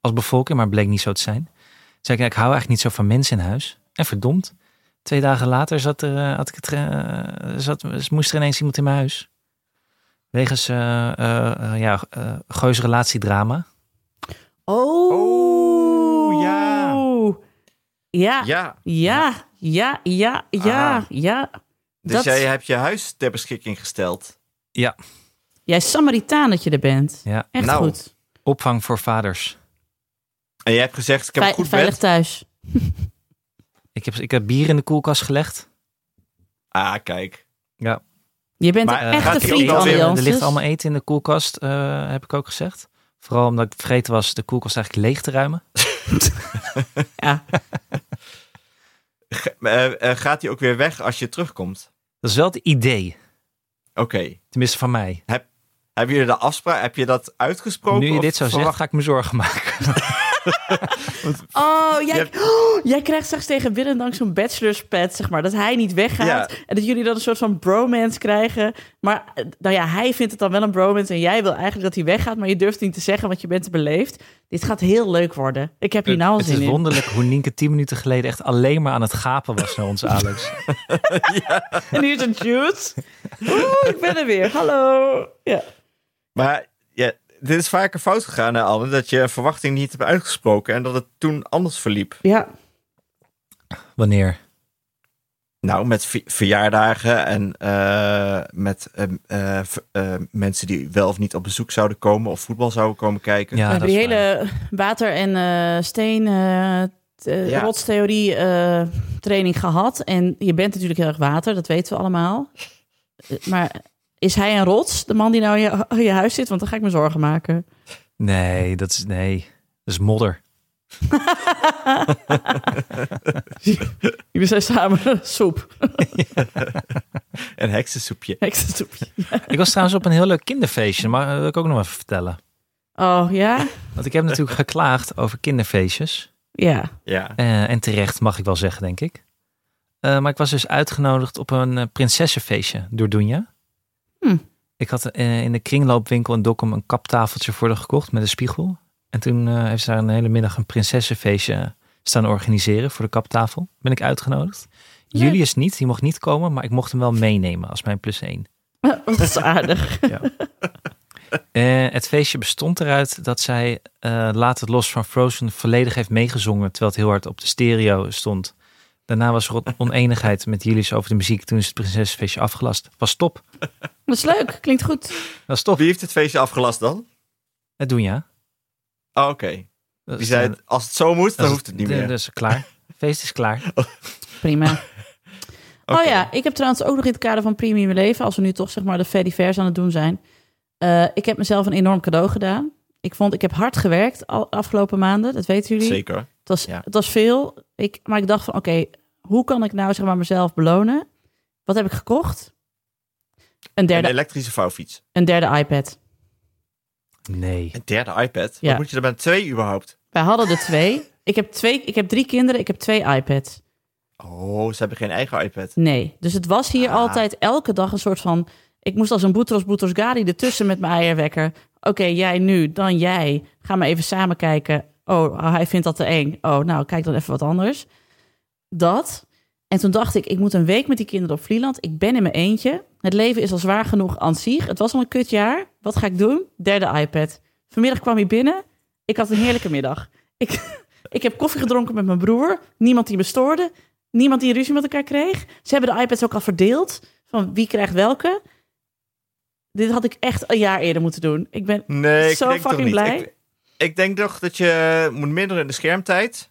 als bevolking, maar het bleek niet zo te zijn. Zei ik, ik hou eigenlijk niet zo van mensen in huis. En verdomd, twee dagen later zat er, eh, had ik het, eh, zat, moest er ineens iemand in mijn huis. Wegens eh, ja, eh Geus relatiedrama. Oh. Oh, ja. Ja, Ja. ja, ja, ja, ja, Ah. ja. Dus Dat- jij hebt je huis ter beschikking gesteld. Jij Samaritaan dat je er bent. Ja. Echt Nou. goed. Opvang voor vaders. En jij hebt gezegd, ik heb een Vei- goed veilig bed. thuis. Ik heb, ik heb bier in de koelkast gelegd. Ah, kijk. Ja. Je bent Maar, een echte vriend, Er ligt allemaal eten in de koelkast, eh, heb ik ook gezegd. Vooral omdat ik vergeten was de koelkast eigenlijk leeg te ruimen. [laughs] Ja. Eh, eh, gaat hij ook weer weg als je terugkomt? Dat is wel het idee. Oké. Tenminste van mij. Hebben jullie de afspraak? Heb je dat uitgesproken? nu je of dit zo zegt, ga ik me zorgen maken. [laughs] Oh, jij, oh, [gasps] jij krijgt straks tegen Willem dank zo'n bachelorspad, zeg maar. Dat hij niet weggaat. Ja. En dat jullie dan een soort van bromance krijgen. Maar eh, nou ja, hij vindt het dan wel een bromance. En jij wil eigenlijk dat hij weggaat. Maar je durft niet te zeggen, want je bent te beleefd. Dit gaat heel leuk worden. Ik heb hier nou al het zin is in. wonderlijk hoe Nienke tien minuten geleden echt alleen maar aan het gapen was naar onze Alex. [laughs] En hier is een juice. Oeh, ik ben er weer. Hallo. Ja. Maar ja, dit is vaker fout gegaan, hè, Anne. Dat je verwachting niet hebt uitgesproken en dat het toen anders verliep. Ja. Wanneer? Nou, met verjaardagen en eh, met eh, eh, mensen die wel of niet op bezoek zouden komen of voetbal zouden komen kijken. Ja, die waar. hele water- en eh, steen Ja. rotstheorie eh, training gehad. En je bent natuurlijk heel erg water, dat weten we allemaal. Maar is hij een rots, de man die nou in je, in je huis zit? Want dan ga ik me zorgen maken. Nee, dat is, nee, dat is modder. Jullie zijn samen soep. [laughs] Een heksensoepje. Heksensoepje. Ik was trouwens op een heel leuk kinderfeestje, maar dat wil ik ook nog even vertellen. Oh, ja? Want ik heb natuurlijk geklaagd over kinderfeestjes. Ja. Ja. Eh, en terecht mag ik wel zeggen, denk ik. Eh, maar ik was dus uitgenodigd op een eh, prinsessenfeestje door Doenja. Ik had eh, in de kringloopwinkel in Dokkum een kaptafeltje voor haar gekocht met een spiegel. En toen eh, heeft ze daar een hele middag een prinsessenfeestje staan organiseren voor de kaptafel. Ben ik uitgenodigd. Leuk. Julius niet, die mocht niet komen, maar ik mocht hem wel meenemen als mijn plus één. [laughs] Dat is aardig. [laughs] Eh, het feestje bestond eruit dat zij Laat het los van Frozen volledig heeft meegezongen, terwijl het heel hard op de stereo stond. Daarna was er oneenigheid met Julius over de muziek. Toen is het prinsessenfeestje afgelast. Was top. Dat is leuk. Klinkt goed. Was top. Wie heeft het feestje afgelast dan? Het doen ja. Oh, oké. Dat Wie is, zei eh, het, als het zo moet, dan dat hoeft het niet is- meer. Dus klaar. Feest is klaar. [laughs] Prima. [laughs] Oh ja, ik heb trouwens ook nog in het kader van Premium Leven, als we nu toch zeg maar de Freddy Vers aan het doen zijn. eh, ik heb mezelf een enorm cadeau gedaan. Ik vond, ik heb hard gewerkt al afgelopen maanden, dat weten jullie. Zeker. Het was, Ja. het was veel. Ik, maar ik dacht van, oké, hoe kan ik nou zeg maar mezelf belonen? Wat heb ik gekocht? Een Een derde, elektrische vouwfiets. een derde iPad. Nee. Een derde iPad? Ja. Wat moet je er met twee überhaupt? Wij hadden er twee. Ik heb, twee. ik heb drie kinderen, ik heb twee iPads. Oh, ze hebben geen eigen iPad. Nee. Dus het was hier Ah. altijd elke dag een soort van... Ik moest als een Boutros Boutros Ghali ertussen met mijn eierwekker. Oké, jij nu, dan jij. Ga maar even samen kijken. Oh, hij vindt dat te eng. Oh, nou, kijk dan even wat anders. Dat. En toen dacht ik, ik moet een week met die kinderen op Vlieland. Ik ben in mijn eentje. Het leven is al zwaar genoeg aan zich. Het was al een kutjaar. Wat ga ik doen? Derde iPad. Vanmiddag kwam hij binnen. Ik had een heerlijke middag. Ik, [laughs] ik heb koffie gedronken met mijn broer. Niemand die me stoorde. Niemand die ruzie met elkaar kreeg. Ze hebben de iPads ook al verdeeld. Van wie krijgt welke. Dit had ik echt een jaar eerder moeten doen. Ik ben Nee, Zo fucking blij. Ik, ik denk toch dat je moet minderen in de schermtijd.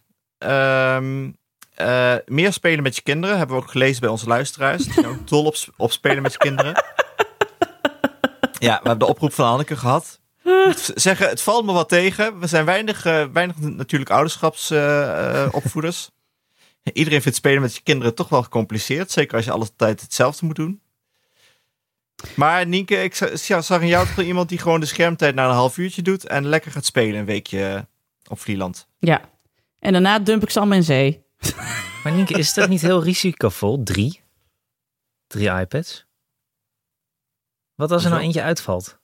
Eh, meer spelen met je kinderen. Hebben we ook gelezen bij onze luisteraars. Die zijn ook dol op, op spelen met je kinderen. Ja, we hebben de oproep van Anneke gehad. Zeggen, het valt me wat tegen. We zijn weinig, eh, weinig natuurlijk ouderschapsopvoeders. Iedereen vindt spelen met je kinderen toch wel gecompliceerd. Zeker als je altijd hetzelfde moet doen. Maar Nienke, ik zag in jou toch iemand die gewoon de schermtijd na een half uurtje doet en lekker gaat spelen een weekje op Vlieland. Ja. En daarna dump ik ze allemaal in zee. Maar Nienke, is dat niet heel risicovol? Drie? Drie iPads? Wat als er nou eentje uitvalt?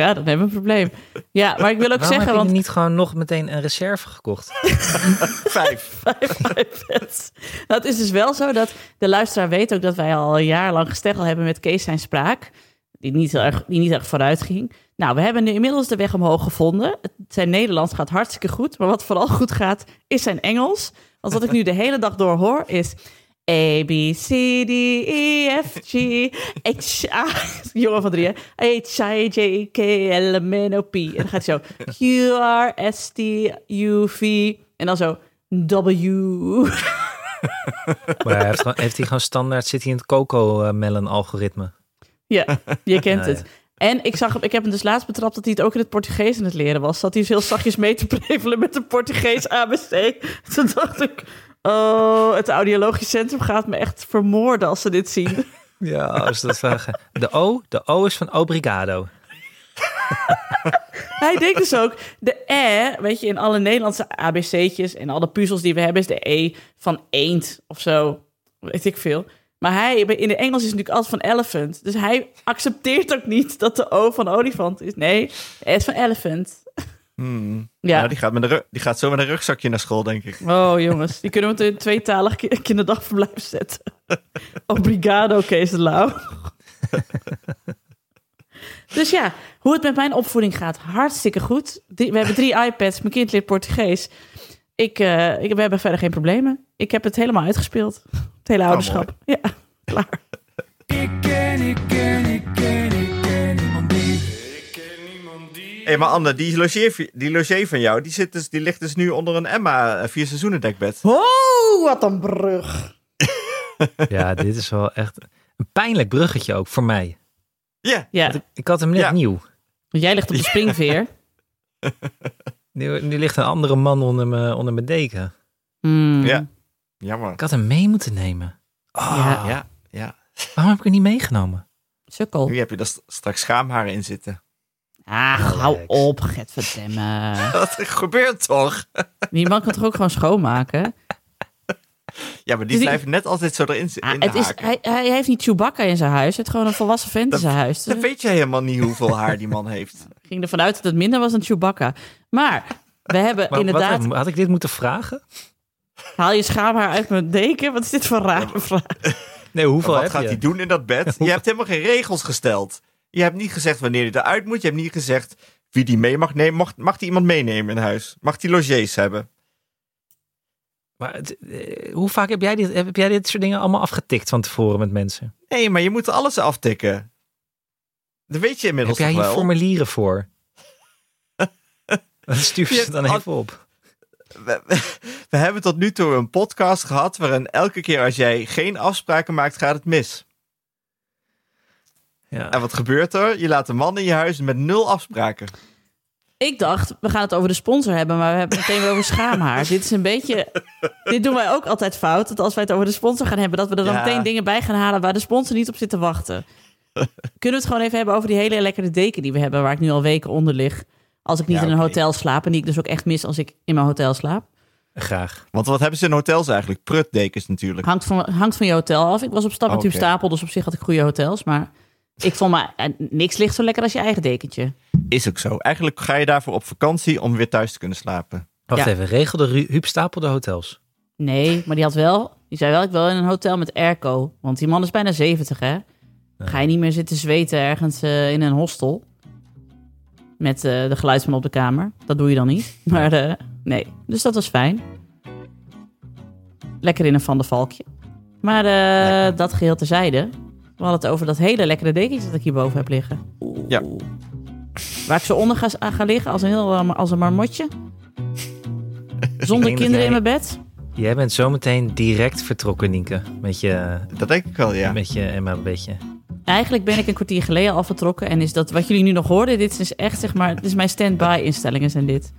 Ja, dan hebben we een probleem. Ja, maar ik wil ook Waarom zeggen, heb je want niet gewoon nog meteen een reserve gekocht? [laughs] Vijf. [laughs] iPads. Nou, het is dus wel zo dat de luisteraar weet ook dat wij al een jaar lang gesteggel hebben met Kees zijn spraak. Die niet heel erg, die niet erg vooruit ging. Nou, we hebben nu inmiddels de weg omhoog gevonden. Het, zijn Nederlands gaat hartstikke goed. Maar wat vooral goed gaat, is zijn Engels. Want wat ik nu de hele dag door hoor is... A, B, C, D, E, F, G, H, A... [laughs] Jongen van drie, hè? H, I, J, K, L, M, N, O, P. En dan gaat hij zo... Q, R, S, T, U, V... En dan zo... W. [laughs] Maar hij heeft, gewoon- heeft hij gewoon standaard, zit hij in het Coco-melon-algoritme? Ja, je kent Ja, het. En ik, zag, ik heb hem dus laatst betrapt dat hij het ook in het Portugees aan het leren was. Dat hij dus heel zachtjes mee te prevelen met een Portugees ABC. [laughs] Toen dacht ik, oh, het audiologisch centrum gaat me echt vermoorden als ze dit zien. [laughs] Ja, als dat vragen. De O, de O is van obrigado. [laughs] Hij denkt dus ook, de E, weet je, in alle Nederlandse ABC'tjes en alle puzzels die we hebben, is de E van eend of zo. Weet ik veel. Maar hij, in de Engels is het natuurlijk altijd van elephant. Dus hij accepteert ook niet dat de O van olifant is. Nee, de E is van elephant. Hmm. Ja. Nou, die, gaat met ru- die gaat zo met een rugzakje naar school, denk ik. Oh jongens, die kunnen we in een tweetalig ki- [laughs] kinderdagverblijf zetten. [laughs] Obrigado, Kees de Lauw. [laughs] dus ja, hoe het met mijn opvoeding gaat, hartstikke goed. We hebben drie iPads, mijn kind leert Portugees. Ik, eh, ik, we hebben verder geen problemen. Ik heb het helemaal uitgespeeld. Het hele ouderschap. ja, klaar. Ik ken, ik ken, ik ken, hey, maar Anne, die logé, die logé van jou, die, zit dus, die ligt dus nu onder een Emma eh, vier seizoenen dekbed. Oh, wat een brug. [laughs] Ja, dit is wel echt een pijnlijk bruggetje ook voor mij. Ja, Ja, Ik had hem net Ja. nieuw. want jij ligt op de springveer. [laughs] Nu, nu ligt een andere man onder mijn, onder mijn deken. Hmm. Ja. Jammer. Ik had hem mee moeten nemen. Oh, Ja. Ja, ja. Waarom heb ik hem niet meegenomen? Sukkel. Nu heb je st- straks schaamharen in zitten. Ah, hou op, Getverdemme. Dat [laughs] gebeurt toch? Die man kan toch ook gewoon schoonmaken? Ja, maar die Dus die- blijven net altijd zo erin Ah, in het is, hij, hij heeft niet Chewbacca in zijn huis. Hij heeft gewoon een volwassen vent in zijn huis. Dan weet je helemaal niet hoeveel haar die man heeft. Ik [laughs] ging ervan uit dat het minder was dan Chewbacca. Maar we hebben Maar inderdaad... Wat, had ik dit moeten vragen? Haal je schaamhaar uit mijn deken? Wat is dit voor een rare vraag? Nee, hoeveel wat heb gaat je? hij doen in dat bed? [laughs] Je hebt helemaal geen regels gesteld. Je hebt niet gezegd wanneer hij eruit moet. Je hebt niet gezegd wie die mee mag nemen. Mag, mag die iemand meenemen in huis? Mag die logies hebben? Maar het, eh, hoe vaak heb jij, dit, heb jij dit soort dingen allemaal afgetikt van tevoren met mensen? Nee, maar je moet alles aftikken. Dat weet je Heb inmiddels jij toch hier wel? formulieren voor? [laughs] Dan stuur Je dan even op. We, we- we hebben tot nu toe een podcast gehad waarin elke keer als jij geen afspraken maakt, gaat het mis. Ja. En wat gebeurt er? Je laat een man in je huis met nul afspraken. Ik dacht, we gaan het over de sponsor hebben, maar we hebben het meteen weer over schaamhaar. [laughs] dit is een beetje... Dit doen wij ook altijd fout. Dat als wij het over de sponsor gaan hebben, dat we er dan Ja. meteen dingen bij gaan halen waar de sponsor niet op zit te wachten. [laughs] Kunnen we het gewoon even hebben over die hele lekkere deken die we hebben, waar ik nu al weken onder lig. Als ik niet Ja, in een hotel slaap en die ik dus ook echt mis als ik in mijn hotel slaap. Graag. Want wat hebben ze in hotels eigenlijk? Prutdekens natuurlijk. Hangt van, hangt van je hotel af. Ik was op stap met Oh, Stapel, dus op zich had ik goede hotels. Maar ik vond maar eh, niks ligt zo lekker als je eigen dekentje. Is ook zo. Eigenlijk ga je daarvoor op vakantie om weer thuis te kunnen slapen. Wacht Ja. even, regelde Huub Stapel de hotels? Nee, maar die had wel. Die zei wel, ik wil in een hotel met airco. Want die man is bijna 70, hè? Ga je niet meer zitten zweten ergens eh, in een hostel. Met eh, de geluidsman op de kamer. Dat doe je dan niet. [laughs] Maar eh, nee, dus dat was fijn. Lekker in een Van de Valkje. Maar eh, dat geheel terzijde. We hadden het over dat hele lekkere dekentje dat ik hierboven heb liggen. Oeh. Ja. Waar ik zo onder ga, ga liggen als een, heel, eh, als een marmotje. [laughs] Zonder kinderen in mijn bed. Jij bent zometeen direct vertrokken, Nienke. Met je, Dat denk ik wel, ja. met je Emma een beetje. Eigenlijk ben ik een kwartier geleden al vertrokken. En is dat wat jullie nu nog hoorden? Dit is echt, zeg maar, dit is mijn stand-by instellingen zijn dit.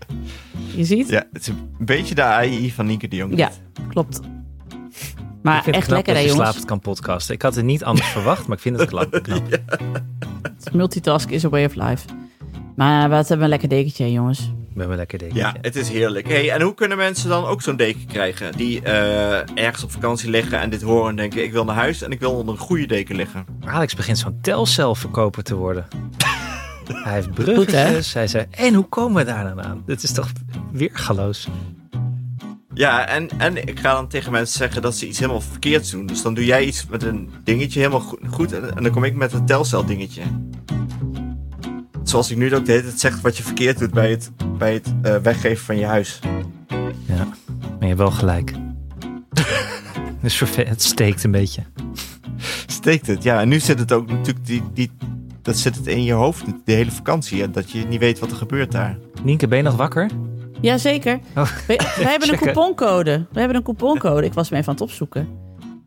Je ziet? Ja, het is een beetje de AI van Nienke de Jong. Ja, klopt. Maar ik vind echt het knap lekker, hè, dat je jongens? slapend kan podcasten. Ik had het niet anders verwacht, maar ik vind het [laughs] knap. knap. Multitask is a way of life. Maar wat hebben we een lekker dekentje, hè, jongens. We hebben een lekker dekentje. Ja, het is heerlijk. Hey, en hoe kunnen mensen dan ook zo'n deken krijgen? Die eh, ergens op vakantie liggen en dit horen en denken... ik wil naar huis en ik wil onder een goede deken liggen. Alex begint zo'n telcelverkoper te worden. [laughs] Hij heeft bruggetjes. hij zei, en hoe komen we daar dan aan? Dit is toch weergaloos? Ja, en, en ik ga dan tegen mensen zeggen dat ze iets helemaal verkeerds doen. Dus dan doe jij iets met een dingetje helemaal goed, en, en dan kom ik met een telcel dingetje. Zoals ik nu ook de hele tijd zeg wat je verkeerd doet bij het, bij het eh, weggeven van je huis. Ja, maar je hebt wel gelijk. [laughs] dus het steekt een beetje. Steekt het, ja. En nu zit het ook natuurlijk, die, die, dat zit het in je hoofd de hele vakantie. En dat je niet weet wat er gebeurt daar. Nienke, ben je nog wakker? Jazeker. Oh, We, we [laughs] hebben een couponcode. We hebben een couponcode. Ik was hem even aan het opzoeken.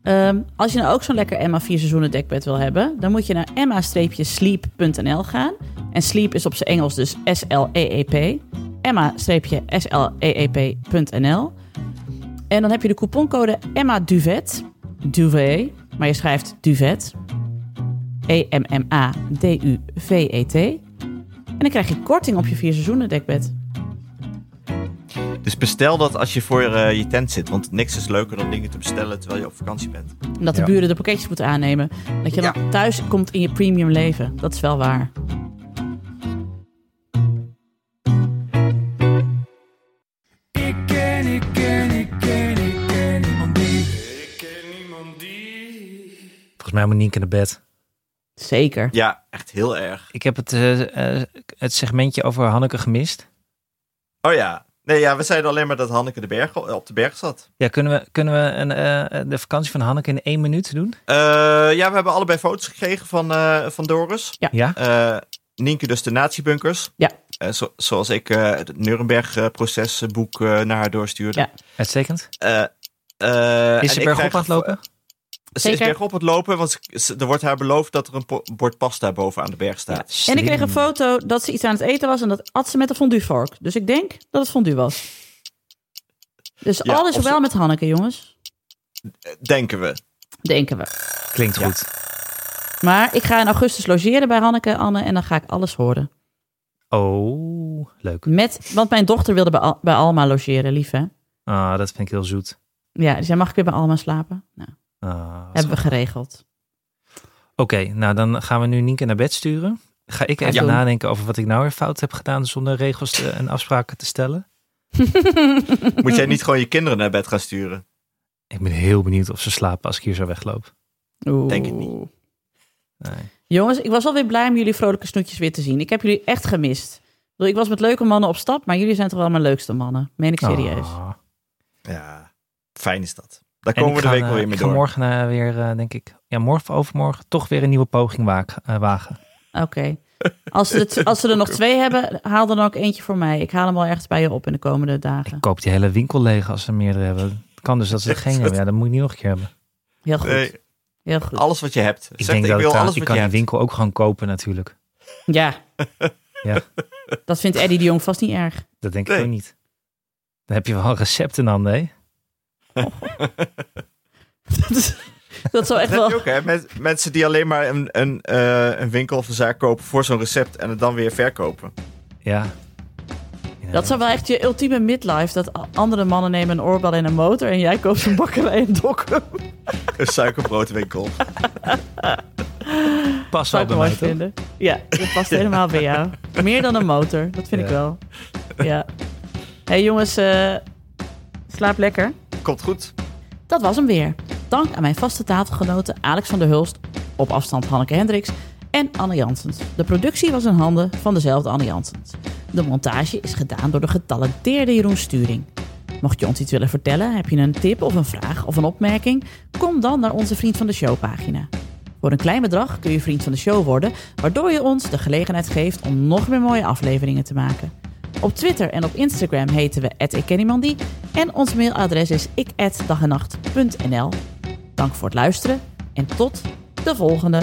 Ehm, als je nou ook zo'n lekker Emma 4 seizoenen dekbed wil hebben, dan moet je naar emma-sleep.nl gaan. En sleep is op zijn Engels dus S-L-E-E-P. Emma-sleep.nl. En dan heb je de couponcode Emma Duvet. Duvet, maar je schrijft Duvet. E E-M-M-A-D-U-V-E-T. En dan krijg je korting op je 4 seizoenen dekbed. Dus bestel dat als je voor eh, je tent zit. Want niks is leuker dan dingen te bestellen terwijl je op vakantie bent. Dat de Ja. buren de pakketjes moeten aannemen. Dat je dan thuis komt in je premium leven. Dat is wel waar. Ik ken, ik ken, ik ken, ik ken niemand die. Ik ken niemand die. Volgens mij moet Nienke naar bed. Zeker. Ja, echt heel erg. Ik heb het, eh, eh, het segmentje over Hanneke gemist. Oh ja. Nee, ja, we zeiden alleen maar dat Hanneke de berg, op de berg zat. Ja, kunnen we, kunnen we een, eh, de vakantie van Hanneke in één minuut doen? Eh, ja, we hebben allebei foto's gekregen van, eh, van Doris. Ja? Eh, Nienke dus de natiebunkers. Ja. Eh, zo- zoals ik eh, het Nuremberg-procesboek naar haar doorstuurde. Ja. Uitstekend. Eh, eh, Is ze bergop aan het lopen? Ze Zeker. is berg op het lopen, want er wordt haar beloofd dat er een bord pasta boven aan de berg staat. En ik kreeg een foto dat ze iets aan het eten was en dat at ze met een fondue vork. Dus ik denk dat het fondue was. Dus Ja, alles ze- wel met Hanneke, jongens. Denken we. Denken we. Klinkt Ja. goed. Maar ik ga in augustus logeren bij Hanneke, Anne, en dan ga ik alles horen. Oh, leuk. Met, want mijn dochter wilde bij, Al- bij Alma logeren, lief hè? Ah, dat vind ik heel zoet. Ja, zei, mag ik weer bij Alma slapen? Nou, hebben we geregeld. Oké, nou dan gaan we nu Nienke naar bed sturen. Ga ik even Ja. nadenken over wat ik nou weer fout heb gedaan zonder regels te- en afspraken te stellen. [laughs] Moet jij niet [laughs] gewoon je kinderen naar bed gaan sturen? Ik ben heel benieuwd of ze slapen als ik hier zo wegloop. Oeh. Denk het niet. Nee. Jongens, ik was wel weer blij om jullie vrolijke snoetjes weer te zien. Ik heb jullie echt gemist. Ik Ik was met leuke mannen op stap, maar jullie zijn toch wel mijn leukste mannen. Meen ik serieus. Ah. Ja, fijn is dat. Daar En komen we de ga, week wel eh, weer mee ik ga door. morgen eh, weer, eh, denk ik, ja, morgen of overmorgen toch weer een nieuwe poging wagen. wagen. Oké. Als, ze het- als ze er nog [laughs] twee hebben, haal dan ook eentje voor mij. Ik haal hem wel ergens bij je op in de komende dagen. Ik koop die hele winkel leeg als ze meerdere hebben. Het kan dus dat ze er [laughs] geen hebben. Ja, dat moet ik niet nog een keer hebben. Heel goed. Nee, Heel goed. alles wat je hebt. Ik Zeg, denk ik dat wil alles ik wat kan je die hebt. winkel ook gewoon kopen natuurlijk. Ja. [laughs] Ja. Dat vindt Eddie de Jong vast niet erg. Dat denk Nee. ik ook niet. Dan heb je wel een recept in handen, hè? Dat, is- dat zou echt Dat heb je wel... ook, hè? Met, mensen die alleen maar een, een, eh, een winkel of een zaak kopen voor zo'n recept en het dan weer verkopen. Ja. Ja. Dat zou wel echt je ultieme midlife. Dat andere mannen nemen een oorbel en een motor en jij koopt een bakkerij in Dokkum. Een suikerbroodwinkel. Pas Zou wel ik bij mooi mij, toch? vinden. Ja, dat past [laughs] helemaal bij jou. Meer dan een motor, dat vind ik wel. Ja. hey jongens, eh, slaap lekker. Komt goed. Dat was hem weer. Dank aan mijn vaste tafelgenoten Alex van der Hulst, op afstand Hanneke Hendricks en Anne Janssens. De productie was in handen van dezelfde Anne Janssens. De montage is gedaan door de getalenteerde Jeroen Sturing. Mocht je ons iets willen vertellen, heb je een tip of een vraag of een opmerking? Kom dan naar onze Vriend van de Show pagina. Voor een klein bedrag kun je vriend van de show worden, waardoor je ons de gelegenheid geeft om nog meer mooie afleveringen te maken. Op Twitter en op Instagram heten we @ikkenniemandie en ons mailadres is ik@dagenacht.nl. Dank voor het luisteren en tot de volgende